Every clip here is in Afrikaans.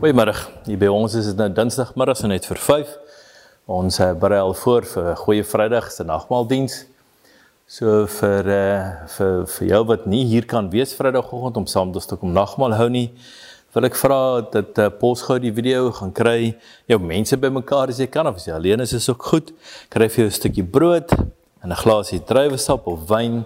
Goeiemôre. Hier by ons is dit nou Dinsdagmiddag so net vir 5. Ons uh, berei al voor vir Goeie Vrydag se nagmaaldiens. So vir uh, vir vir jou wat nie hier kan wees Vrydagoggend om saam te kom nagmaal hou nie, wil ek vra dat uh, pos gou die video gaan kry. Jou mense bymekaar as jy kan of as jy alleen is is ook goed. Kry vir jou 'n stukkie brood en 'n glasie druiwesap of wyn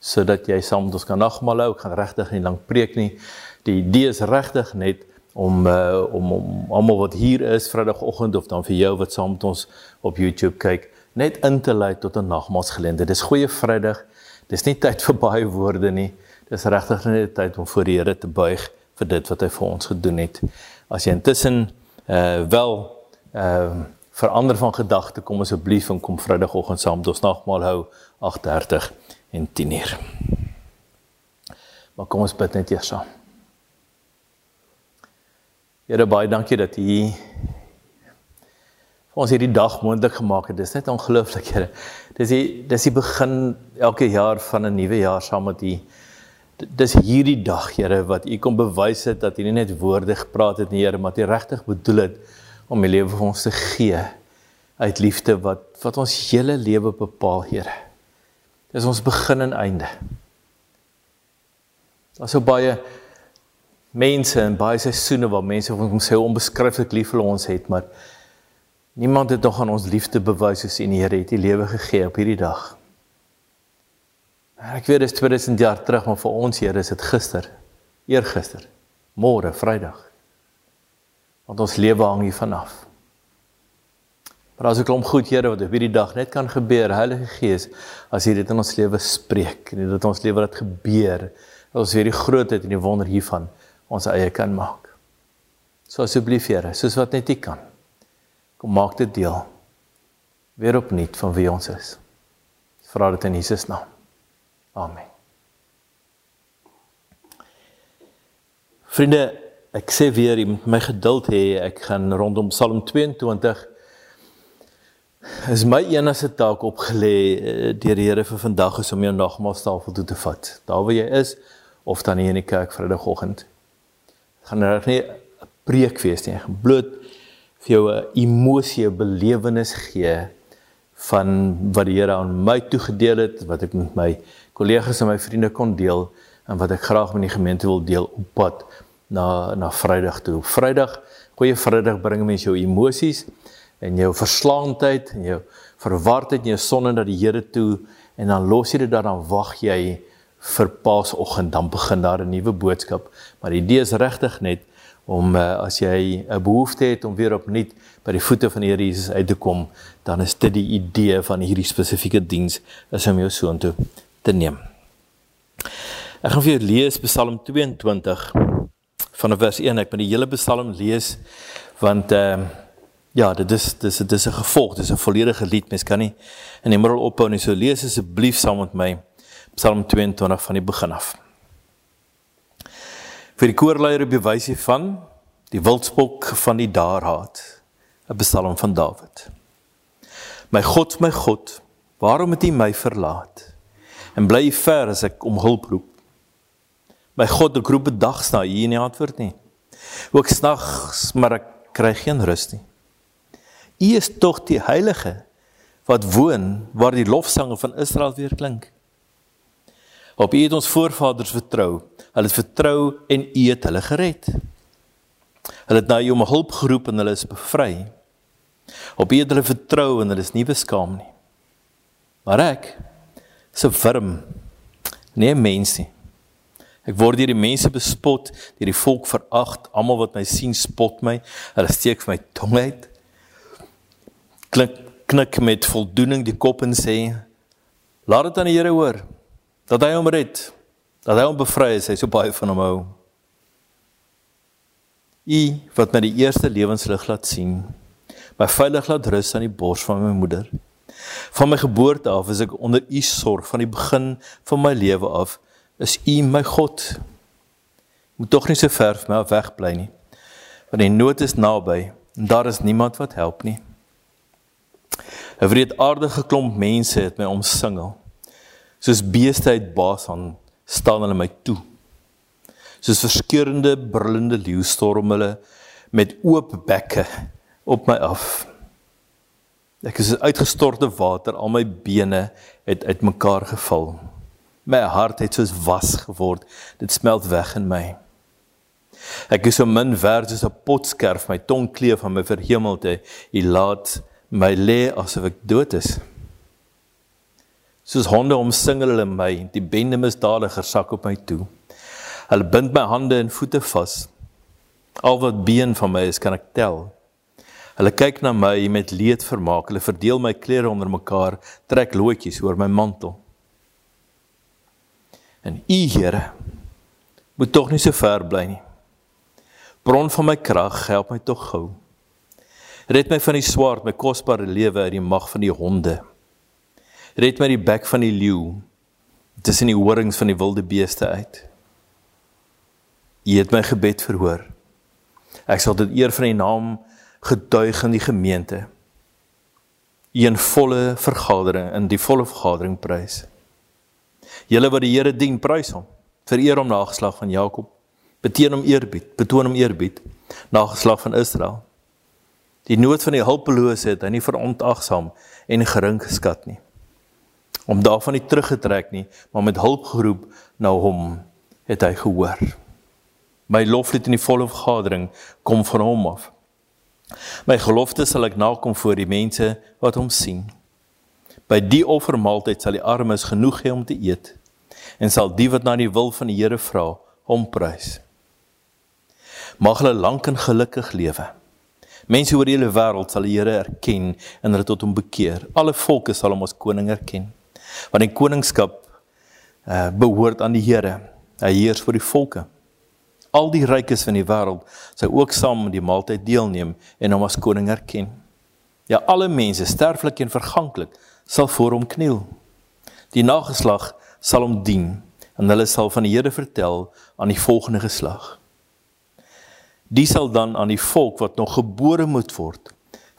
sodat jy saam met ons kan nagmaal hou. Ek gaan regtig nie lank preek nie. Die idee is regtig net om uh, om om almal wat hier is Vrydagoggend of dan vir jou wat saam met ons op YouTube kyk, net in te lei tot 'n nagmaalsgeleentheid. Dis goeie Vrydag. Dis nie tyd vir baie woorde nie. Dis regtig net tyd om voor die Here te buig vir dit wat hy vir ons gedoen het. As jy intussen uh wel ehm uh, verander van gedagte kom asseblief en kom Vrydagoggend saam met ons nagmaal hou 8:30 en 10:00. Maar kom ons bid net eers saam. Here baie dankie dat U vir ons hierdie dag moontlik gemaak het. Dis net ongelooflik, Here. Dis die dis die begin elke jaar van 'n nuwe jaar saam met U. Dis hierdie dag, Here, wat U kom bewys het dat U nie net woorde gepraat het nie, Here, maar U regtig bedoel het om U lewe vir ons te gee uit liefde wat wat ons hele lewe bepaal, Here. Dis ons begin en einde. Daar's so baie mense in baie seisoene waar mense van ons sê onbeskryflik lief vir ons het, maar niemand het nog aan ons liefde bewys soos U Here het U lewe gegee op hierdie dag. Ek weet dit is 2000 jaar terug, maar vir ons Here is dit gister, eergister, môre, Vrydag. Want ons lewe hang hier vanaf. Maar as ek klomp goed Here wat op hierdie dag net kan gebeur, Heilige Gees, as U dit in ons lewe spreek en dit ons lewe laat gebeur, dat ons weer die grootheid en die wonder hiervan ons eie kan maak. So asseblief Here, soos wat net U kan. Kom maak dit deel weer opnuut van wie ons is. Vra dit in Jesus naam. Amen. Vriende, ek sê weer, jy moet my geduld hê. Ek gaan rondom Psalm 22 is my enigste taak opgelê eh, deur die Here vir vandag is om jou nagmaaltafel toe te vat. Daar waar jy is of dan hier in die kerk Vrydagoggend gaan reg nie 'n preek wees nie. Gaan bloot vir jou 'n emosie, 'n belewenis gee van wat die Here aan my toegedeel het, wat ek met my kollegas en my vriende kon deel en wat ek graag met die gemeente wil deel op pad na na Vrydag toe. Vrydag, goeie Vrydag bring mense jou emosies en jou verslaandheid en jou verwardheid en jou sonde na die Here toe en dan los jy dit daar dan wag jy vir Paasoggend dan begin daar 'n nuwe boodskap. Maar die idee is regtig net om uh, as jy 'n behoefte het om weer opnuut by die voete van die Here Jesus uit te kom, dan is dit die idee van hierdie spesifieke diens is om jou soontoe te neem. Ek gaan vir julle lees Psalm 22 van vers 1. Ek moet die hele Psalm lees want ehm uh, ja, dit is dis dit is 'n gevolg, dis 'n volledige lied. Mens kan nie in die middel ophou nie. So lees asseblief saam met my. Psalm 22 van die begin af. Vir die koorleier bewys hy van die wildspok van die daarhaat, 'n psalm van Dawid. My God, my God, waarom het U my verlaat? En bly ver as ek om hulp roep. My God, ek roep bedags na U en U antwoord nie. Ook snags, maar ek kry geen rus nie. U is tog die heilige wat woon waar die lofsange van Israel weer klink. Op U het ons voorvaders vertrou. Hulle het vertrou en U het hulle gered. Hulle het na U om hulp geroep en hulle is bevry. Op U het hulle vertrou en hulle is nie beskaam nie. Maar ek se firm nie mens nie. Ek word deur die mense bespot, deur die volk verag, almal wat my sien spot my. Hulle steek vir my tong uit. Klik knik met voldoening die kop en sê: "Laat dit aan die Here hoor." Dat hy hom red, dat hy hom bevry is, hy so baie van hom hou. U wat my die eerste lewenslig laat sien, my veilig laat rus aan die bors van my moeder. Van my geboorte af is ek onder u sorg van die begin van my lewe af. Is u my God? Moet tog nie so ver van my weg bly nie. Want die nood is naby en daar is niemand wat help nie. 'n Wreedaardige klomp mense het my omsingel soos beeste uit Basan staan hulle my toe. Soos verskeurende brullende leeu storm hulle met oop bekke op my af. Ek is uitgestorte water, al my bene het uitmekaar geval. My hart het soos was geword. Dit smelt weg in my. Ek is so min werd soos 'n potskerf, my tong kleef aan my verhemelte. U laat my lê asof ek dood is. Soos honde omsingel hulle my, die bende misdadigers sak op my toe. Hulle bind my hande en voete vas. Al wat been van my is, kan ek tel. Hulle kyk na my met leed vermaak. Hulle verdeel my klere onder mekaar, trek loetjies oor my mantel. En U, Here, moet tog nie so ver bly nie. Bron van my krag, help my tog gou. Red my van die swaard, my kosbare lewe uit die mag van die honde. Red my die bek van die leeu tussen die horings van die wilde beeste uit. U het my gebed verhoor. Ek sal dit eer van die naam getuig in die gemeente. Een volle vergadering in die volle vergadering prys. Julle wat die Here dien, prys hom. Vereer hom nageslag van Jakob. Betoon hom eerbied, betoon hom eerbied nageslag van Israel. Die nood van die hulpelose het hy nie verontagsaam en gering geskat nie. Om daarvan nie teruggetrek nie, maar met hulp geroep na hom het hy gehoor. My loflied in die volle vergadering kom van hom af. My gelofte sal ek nakom voor die mense wat hom sien. By die offermaaltyd sal die armes genoeg hê om te eet en sal die wat na die wil van die Here vra, hom prys. Mag hulle lank en gelukkig lewe. Mense oor die hele wêreld sal die Here erken en hulle tot hom bekeer. Alle volke sal hom as koning erken. Want die koningskap uh, behoort aan die Here. Hy heers vir die volke. Al die rykes van die wêreld sal ook saam aan die maaltyd deelneem en hom as koning erken. Ja, alle mense, sterflik en verganklik, sal voor hom kniel. Die nageslag sal hom dien en hulle sal van die Here vertel aan die volgende geslag. Die sal dan aan die volk wat nog gebore moet word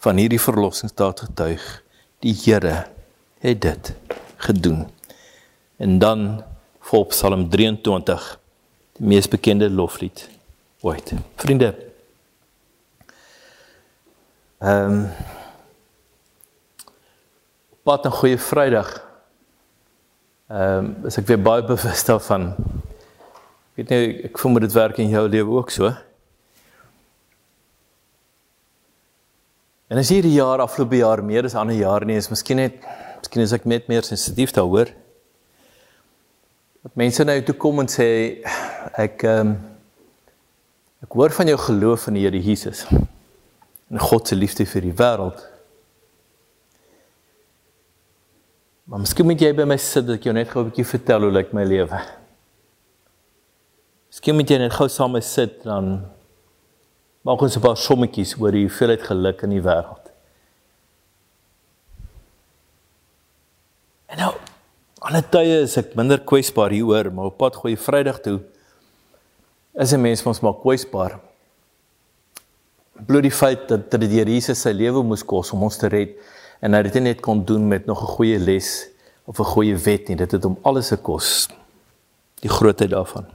van hierdie verlossingsdaad getuig. Die Here het dit gedoen. En dan volg Psalm 23, die mees bekende loflied ooit. Vriende. Ehm um, pad 'n goeie Vrydag. Ehm um, as ek weer baie bewus daarvan. Ek weet nie ek voel dit werk in jou lewe ook so. En as hierdie jaar afgelope jaar meer as ander jare nie is, miskien net miskien is ek net meer sensitief daaroor. Dat mense nou toe kom en sê ek ehm um, ek hoor van jou geloof in die Here Jesus en God se liefde vir die wêreld. Maar miskien moet jy by my sit dat ek jou net gou 'n bietjie vertel hoe lyk my lewe. Miskien moet jy net gou saam met sit dan maak ons 'n paar sommetjies oor die hoeveelheid geluk in die wêreld. En nou alle tye is ek minder kwesbaar hieroor, maar op pad goeie Vrydag toe is 'n mens ons maar kwesbaar. Bloot die feit dat die Here Jesus sy lewe moes kos om ons te red en hy dit net kon doen met nog 'n goeie les of 'n goeie wet nie dit het hom alles gekos die grootheid daarvan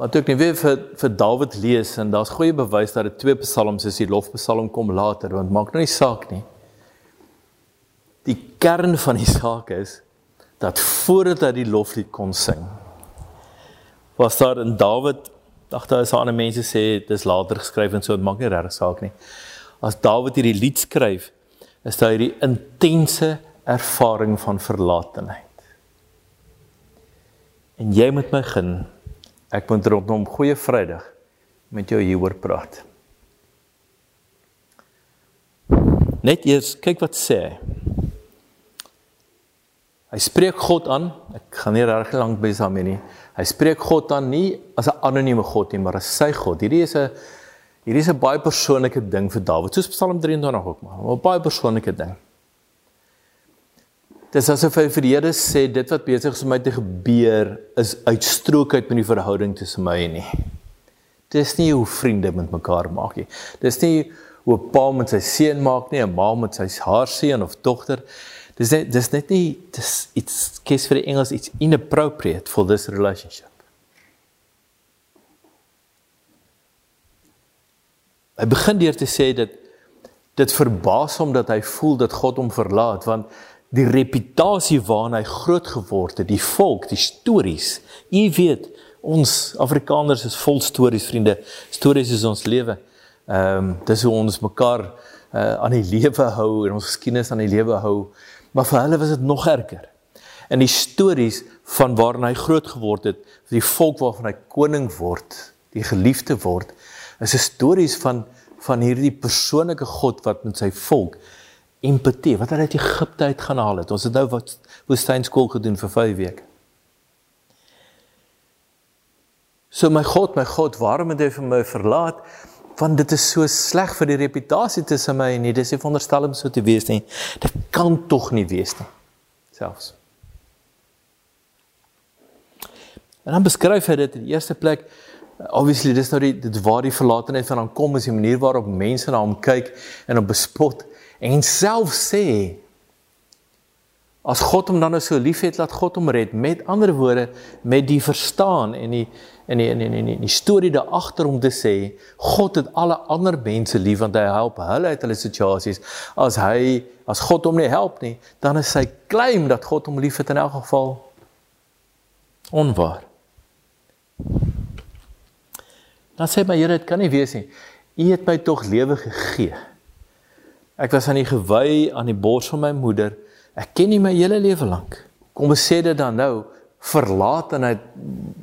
Maar toe ek net weer vir vir Dawid lees en daar's goeie bewys dat dit twee psalms is die lofpsalm kom later want maak nou nie saak nie Die kern van die saak is dat voordat hy die loflied kon sing was daar in Dawid Dag daar is ander mense sê dit is later geskryf en so dit maak nie regtig saak nie. As Dawid hierdie lied skryf, is daar hierdie intense ervaring van verlatenheid. En jy moet my gun. Ek moet rondom goeie Vrydag met jou hieroor praat. Net eers kyk wat sê hy. Hy spreek God aan. Ek gaan nie reg lank by hom nie. Hy spreek God aan nie as 'n anonieme God nie, maar as sy God. Hierdie is 'n hierdie is 'n baie persoonlike ding vir Dawid, soos Psalm 23 ook maar, 'n baie persoonlike ding. Dis asof hy vir die Here sê dit wat besig is om my te gebeur is uitstrook uit met die verhouding tussen my en nie. Dis nie hoe vriende met mekaar maak nie. Dis nie hoe 'n pa met sy seun maak nie, 'n ma met sy haar seun of dogter. Dis net dis net nie dis iets kies vir die Engels iets inappropriate for this relationship. Hy begin deur te sê dat dit verbaas hom dat hy voel dat God hom verlaat want die reputasie waarna hy groot geword het, die volk, die stories. U weet, ons Afrikaners is vol stories, vriende. Stories is ons lewe. Ehm um, dis hoe ons mekaar uh, aan die lewe hou en ons geskiedenis aan die lewe hou. Maar vir hulle was dit nog erger. En die stories van waarna hy groot geword het, die volk waarvan hy koning word, die geliefde word, is 'n stories van van hierdie persoonlike God wat met sy volk empatie, wat hulle uit Egipte uit gaan haal het. Ons het nou wat woestynskool gedoen vir 5 weke. So my God, my God, waarom het jy vir my verlaat? Want dit is so sleg vir die reputasie tussen my en nie. Dis veronderstel om so te wees nie. Dit kan tog nie wees nie. Selfs. En dan beskryf hy dit in die eerste plek obviously dis nou die dit waar die verlatenheid van hom kom is die manier waarop mense na hom kyk en hom bespot en self sê as God hom dan nou so liefhet laat God hom red. Met ander woorde met die verstaan en die en die en die, die, die, die storie daar agter om te sê God het alle ander mense lief want hy help hulle uit hulle situasies as hy as God hom nie help nie dan is sy claim dat God hom liefhet in elk geval onwaar. Dan sê my Here dit kan nie wees nie. U het my tog lewe gegee Ek was aan die gewy aan die bors van my moeder. Ek ken nie my hele lewe lank. Kom sê dit dan nou, verlatenheid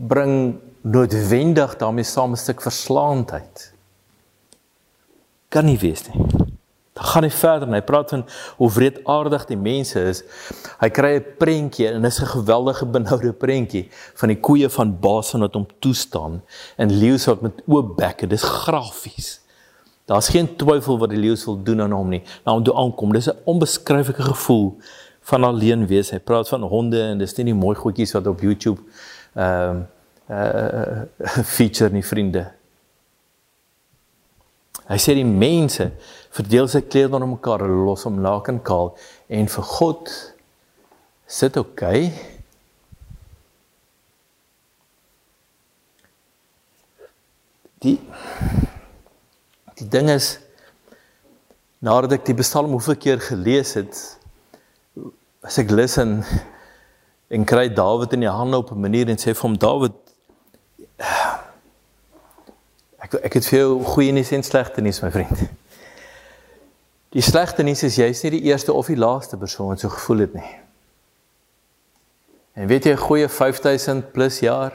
bring noodwendig daarmee saam 'n stuk verslaandheid. Kan nie wees nie. Dan gaan hy verder en hy praat van hoe wreedaardig die mense is. Hy kry 'n prentjie en dit is 'n geweldige benoude prentjie van die koeie van Basan wat hom toestaan en leeu's wat met oop bekke. Dis grafies. Daar's geen twyfel wat die leeu wil doen aan hom nie. Na hom toe aankom, dis 'n onbeskryflike gevoel van alleen wees. Hy praat van honde en dis nie die mooi goedjies wat op YouTube ehm uh, uh, feature nie vriende. Hy sê die mense verdeel sy klere onder mekaar, hulle los hom naken kaal en vir God sit oké. Okay. Die Die ding is nadat ek die Psalm hoeveel keer gelees het, as ek luister en kry Dawid in die hande op 'n manier en sê vir hom Dawid ek ek het veel goeie nuus en slegte nuus my vriend. Die slegte nuus is jy's nie die eerste of die laaste persoon so gevoel het nie. En weet jy 'n goeie 5000 plus jaar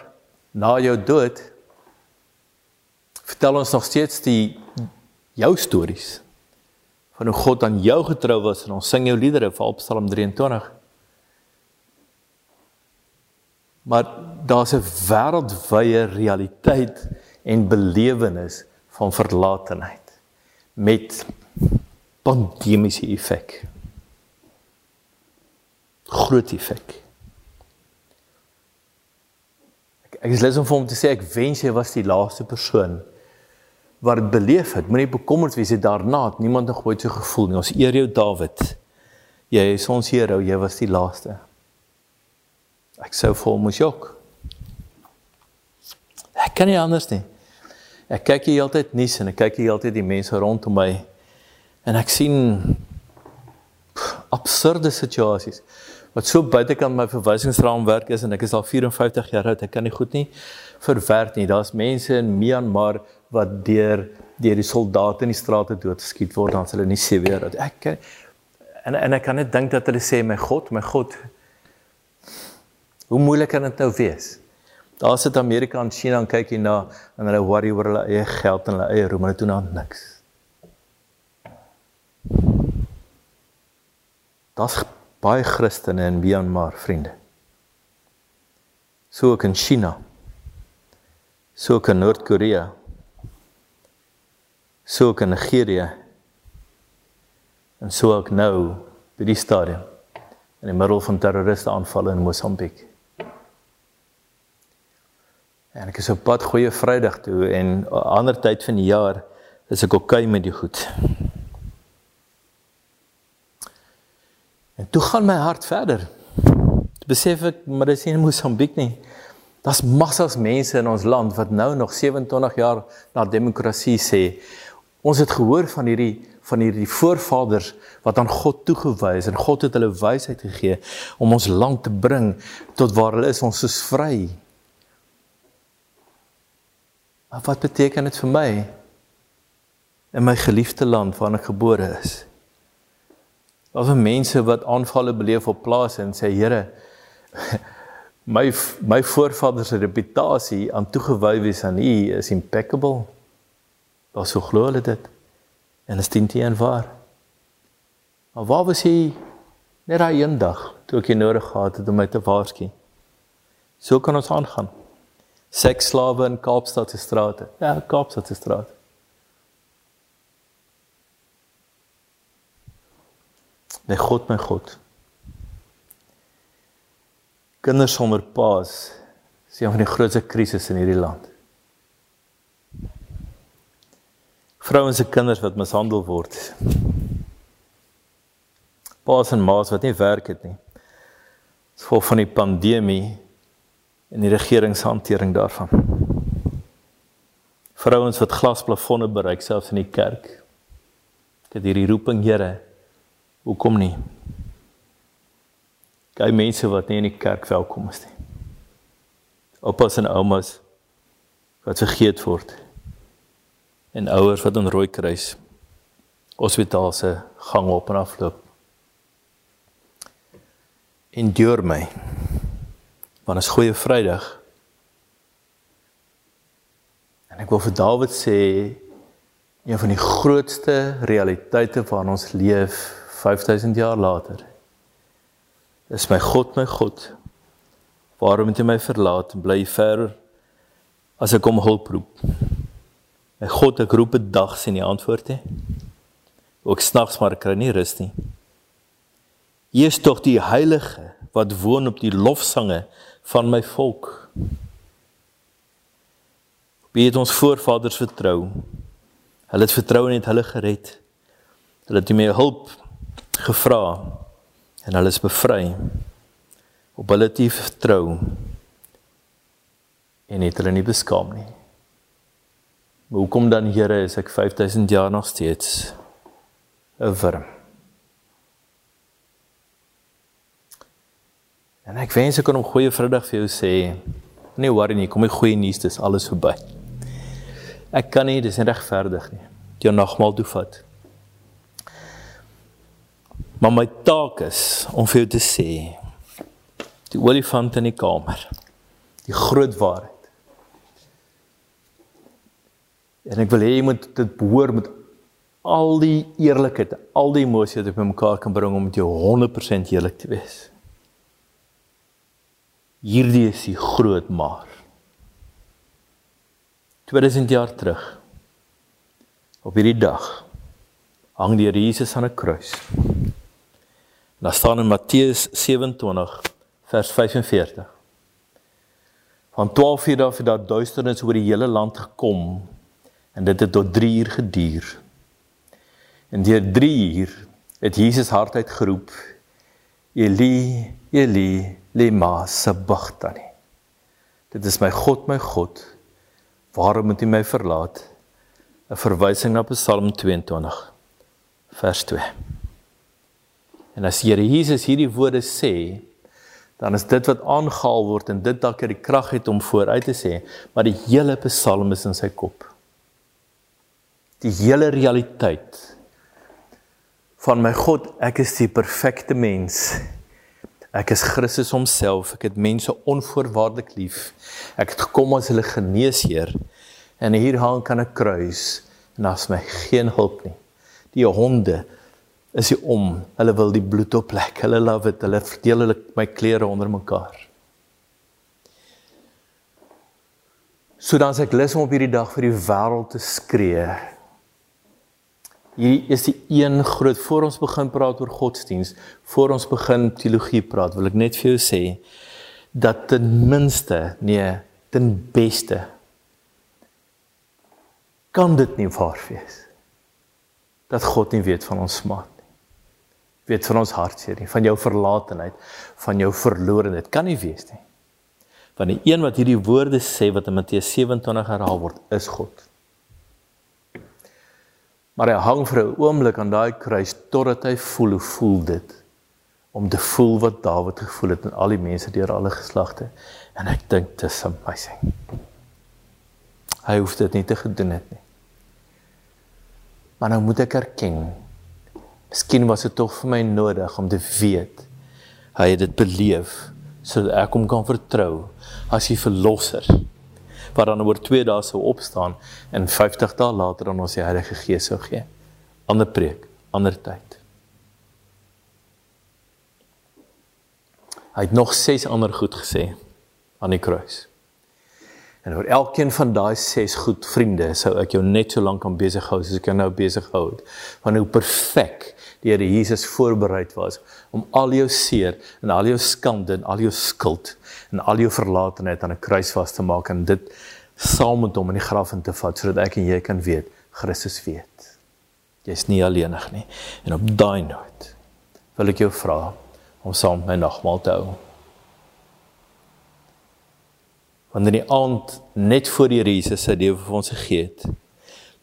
na jou dood vertel ons nog steeds die jou stories van hoe God aan jou getrou was en ons sing jou liedere vir Psalm 23. Maar daar's 'n wêreldwye realiteit en belewenis van verlatenheid met pandemiese effek. Groot effek. Ek, ek is lus om vir hom te sê ek wens jy was die laaste persoon wat dit beleef het. Moenie bekommerd wees daarna het niemand nog ooit so gevoel nie. Ons eer jou Dawid. Jy is ons hero, jy was die laaste. Ek sou hom moes jok. Ek kan nie anders nie. Ek kyk hier altyd nuus en ek kyk hier altyd die mense rondom my en ek sien absurde situasies wat so buitekant my verwysingsraamwerk is en ek is al 54 jaar oud. Ek kan nie goed nie verwerk nie. Daar's mense in Myanmar wat deur deur die soldate in die strate doodgeskiet word dan hulle nie sê weer dat ek en en ek kan net dink dat hulle sê my God, my God. Hoe moeilik kan dit nou wees? Daar sit Amerika en China en kyk hier na en hulle worry oor hulle eie geld en hulle eie roem, hulle doen aan niks. Daar's baie Christene in Myanmar, vriende. So ook in China. So ook in Noord-Korea so ook in Nigerië en so ook nou by die stadium in die middel van terroriste aanvalle in Mosambiek. En ek is op pad goeie Vrydag toe en 'n ander tyd van die jaar is ek okay met die goed. En toe gaan my hart verder. Besef ek maar dis nie in Mosambiek nie. Daar's massas mense in ons land wat nou nog 27 jaar na demokrasie sê Ons het gehoor van hierdie van hierdie voorvaders wat aan God toegewys en God het hulle wysheid gegee om ons land te bring tot waar hulle is ons is vry. Maar wat beteken dit vir my in my geliefde land waar ek gebore is? Daar is mense wat aanvalle beleef op plase en sê Here my my voorvaders se reputasie aan toegewy wees aan U is impeccable. Wat so glo hulle dit? En is dit nie waar? Maar waar was hy net daai een dag toe ek nodig gehad het om my te waarsku? So kan ons aangaan. Seksslawe in Kaapstad se strate. Ja, Kaapstad se strate. My God, my God. Kinders sonder paas is een van die grootste krisisse in hierdie land. Vrouens se kinders wat mishandel word. Paas en maas wat nie werk het nie. Dis vol van die pandemie en die regeringshantering daarvan. Vrouens wat glasplafonne bereik selfs in die kerk. Ek het hierdie roeping, Here, Hoekom nie? Kyk mense wat nie in die kerk welkom is nie. Oupas en oumas wat vergeet word. En ouers wat in rooi kruis hospitaal se gang op en af loop. Endure my. Want is goeie Vrydag. En ek wil vir Dawid sê een van die grootste realiteite waarin ons leef 5000 jaar later. Is my God my God? Waarom het jy my verlaat en bly ver as ek om hulp roep? God, ek roep 'n dag sien nie antwoord nie. Ook snags maar kry nie rus nie. Jy is tog die heilige wat woon op die lofsange van my volk. Wie het ons voorvaders vertrou? Hulle het vertrou en het hulle gered. Hulle het my hulp gevra en hulle is bevry op hulle te vertrou en het hulle nie beskaam nie. Maar hoekom dan Here is ek 5000 jaar nog steeds 'n wurm? En ek wens ek kon 'n goeie Vrydag vir jou sê. Nee, worry nie, kom die goeie nuus, dis alles verby. Ek kan nie, dis nie regverdig nie. Jou nagmaal toe vat. Maar my taak is om vir jou te sê die olifant in die kamer. Die groot waarheid. En ek wil hê jy moet dit behoor met al die eerlikheid, al die emosie wat jy bymekaar kan bring om met jou 100% eerlik te wees. Hierdie is die groot maar. 2000 jaar terug op hierdie dag hang die Here Jesus aan 'n kruis. Daar staan in Matteus 27 vers 45. Van 12 uur af het daar duisternis oor die hele land gekom en dit het tot 3 uur geduur. En deur 3 uur het Jesus hardheid geroep: Eli, Eli, lema sabachthani. Dit is my God, my God, waarom het U my verlaat? 'n Verwysing na Psalm 22 vers 2. En as Here Jesus hierdie woorde sê, dan is dit wat aangehaal word en dit dalk het die krag het om vooruit te sê, maar die hele Psalm is in sy kop. Die hele realiteit van my God, ek is die perfekte mens. Ek is Christus homself. Ek het mense onvoorwaardelik lief. Ek het gekom as hulle geneesheer en hier hang kan 'n kruis en daar's my geen hulp nie. Die honde is hy om. Hulle wil die bloed oplek. Hulle love dit. Hulle verdeel hulle my klere onder mekaar. So dan as ek lus om op hierdie dag vir die wêreld te skree. Hier is die een groot voor ons begin praat oor godsdiens, voor ons begin teologie praat, wil ek net vir jou sê dat ten minste, nee, ten beste kan dit nie waar wees dat God nie weet van ons smaak weet van ons hartseer nie, van jou verlatenheid, van jou verlorenheid. Kan nie wees nie. Want die een wat hierdie woorde sê wat in Matteus 27 herhaal word, is God. Maar hy hang vir 'n oomblik aan daai kruis totdat hy voel hoe voel dit om te voel wat Dawid gevoel het en al die mense deur alle geslagte. En ek dink dit is amazing. Hy hoef dit nie te gedoen het nie. Maar nou moet ek erken. Miskien was dit tog vir my nodig om te weet hy het dit beleef sodat ek hom kan vertrou as die verlosser wat dan oor 2 dae sou opstaan en 50 dae later aan ons die Heilige Gees sou gee. Ander preek, ander tyd. Hy het nog 6 ander goed gesê aan die kruis. En oor elkeen van daai 6 goed vriende sou ek jou net so lank kan besig hou soos ek jou nou besig hou. Van hoe perfek die Here Jesus voorberei was om al jou seer en al jou skande en al jou skuld en al jou verlatenheid aan 'n kruis vas te maak en dit saam met hom in die graf in te vat sodat ek en jy kan weet Christus weet. Jy's nie alleenig nie. En op daai noot wil ek jou vra om saam met my nagmaal te hou. Wanneer die aand net voor die Jesus sy lewe vir ons gegee het,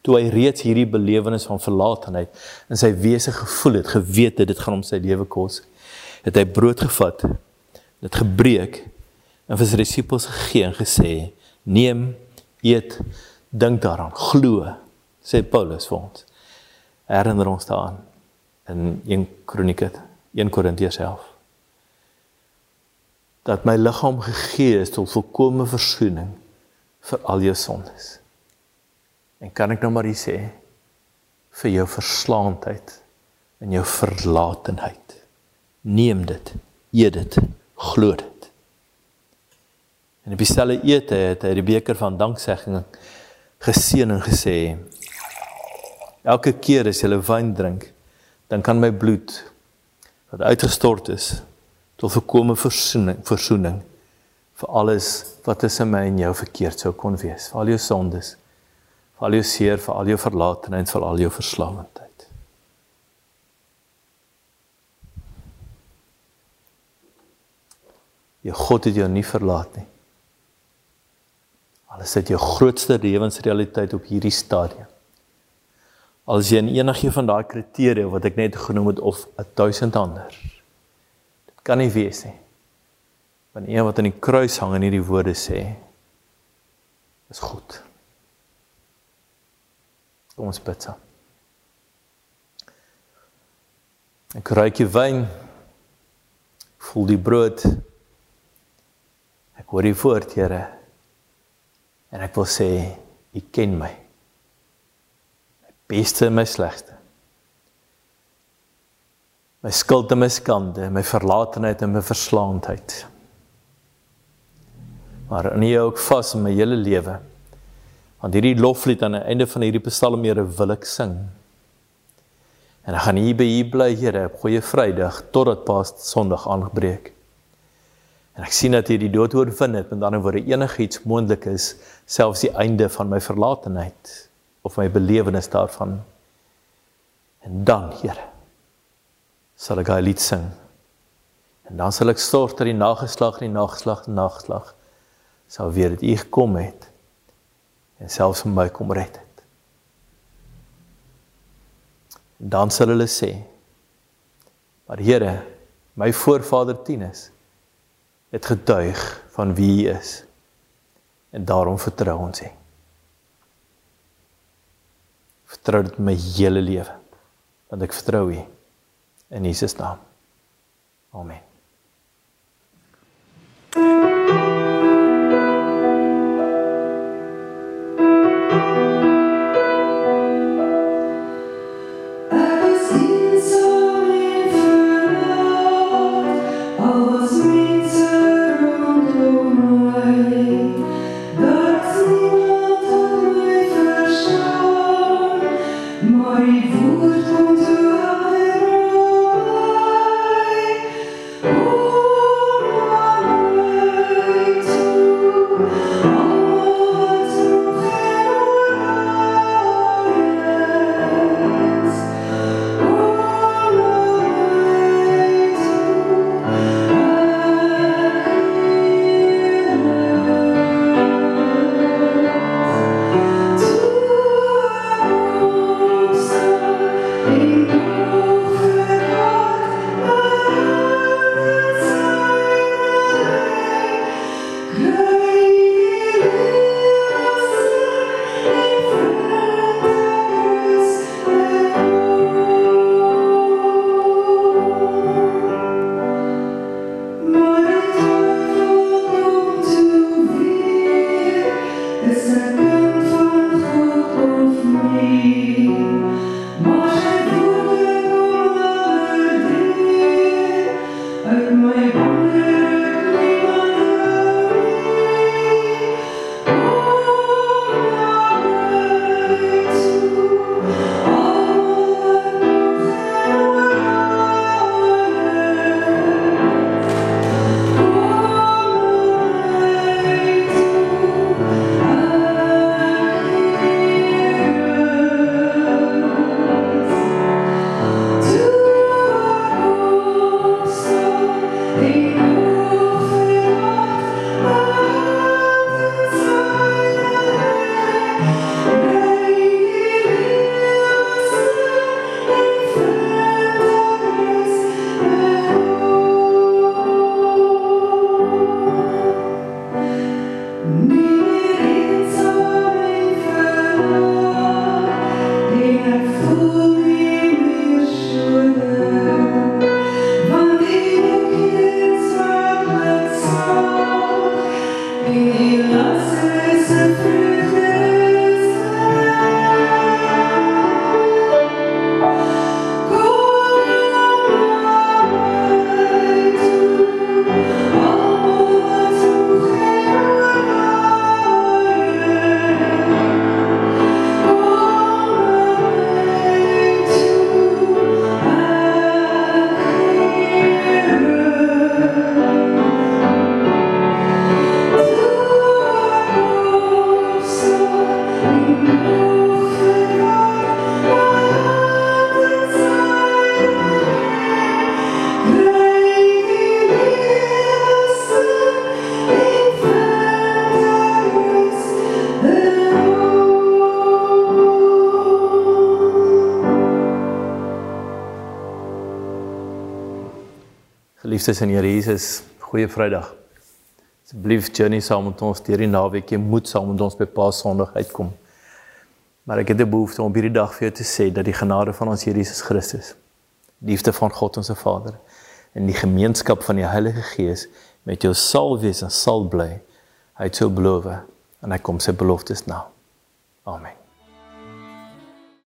toe hy reeds hierdie belewenis van verlatenheid in sy wese gevoel het, geweet het dit gaan hom sy lewe kos, het hy brood gevat, dit gebreek en vir sy disippels gegee en gesê: "Neem, eet, dink daaraan, glo," sê Paulus vir ons. Herinner ons daaraan in 1 Kronieke 1 Korintiërs 11 dat my liggaam gegee is tot volkomme verzoening vir al jou sondes. En kan ek nou maar sê vir jou verslaandheid en jou verlatenheid. Neem dit, eet dit, glo dit. En op dieselfde ete het hy die beker van danksegging geseën en gesê: Elke keer as jy wyn drink, dan kan my bloed wat uitgestort is tot volkomme versoening, versoening vir alles wat tussen my en jou verkeerd sou kon wees, vir al jou sondes, vir al jou seer, vir al jou verlatenheid, vir al jou verslawendheid. Jou God het jou nie verlaat nie. Al is dit jou grootste lewensrealiteit op hierdie stadium. Al is jy in enigie van daai kriteria wat ek net genoem het of 1000 ander. Dit kan nie wees nie. Want een wat aan die kruis hang en hierdie woorde sê is goed. Kom ons bid saam. Ek ruik die wyn. Voel die brood. Ek hoor die woord, Here. En ek wil sê, U ken my. My beste en my slegste. My skuld en my skande, my verlatenheid en my verslaandheid. Maar in U ook vas in my hele lewe. Want hierdie loflied aan die einde van hierdie Psalm Here wil ek sing. En ek gaan hier by U bly, Here, op goeie Vrydag totdat Paas Sondag aangebreek. En ek sien dat jy die dood oorwin het, met ander woorde enigiets moontlik is, selfs die einde van my verlatenheid of my belewenis daarvan. En dan, Here, sal ek 'n lied sing. En dan sal ek sorg dat die nageslag en die nageslag en nageslag sal weet dat U gekom het en selfs vir my kom red het. En dan sal hulle sê: "Maar Here, my voorvader Tinus het getuig van wie hy is. En daarom vertrou ons hom. Vertrou dit my hele lewe. Want ek vertrou U in Jesus naam. Amen. Geliefdes in Here Jesus, goeie Vrydag. Asseblief journey saam met ons deur die naweek. Jy moet saam met ons by Paas Sondag uitkom. Maar ek het 'n behoefte om hierdie dag vir jou te sê dat die genade van ons Here Jesus Christus, liefde van God ons Vader en die gemeenskap van die Heilige Gees met jou sal wees en sal bly. Hy het so beloof en hy kom sy beloftes na. Amen.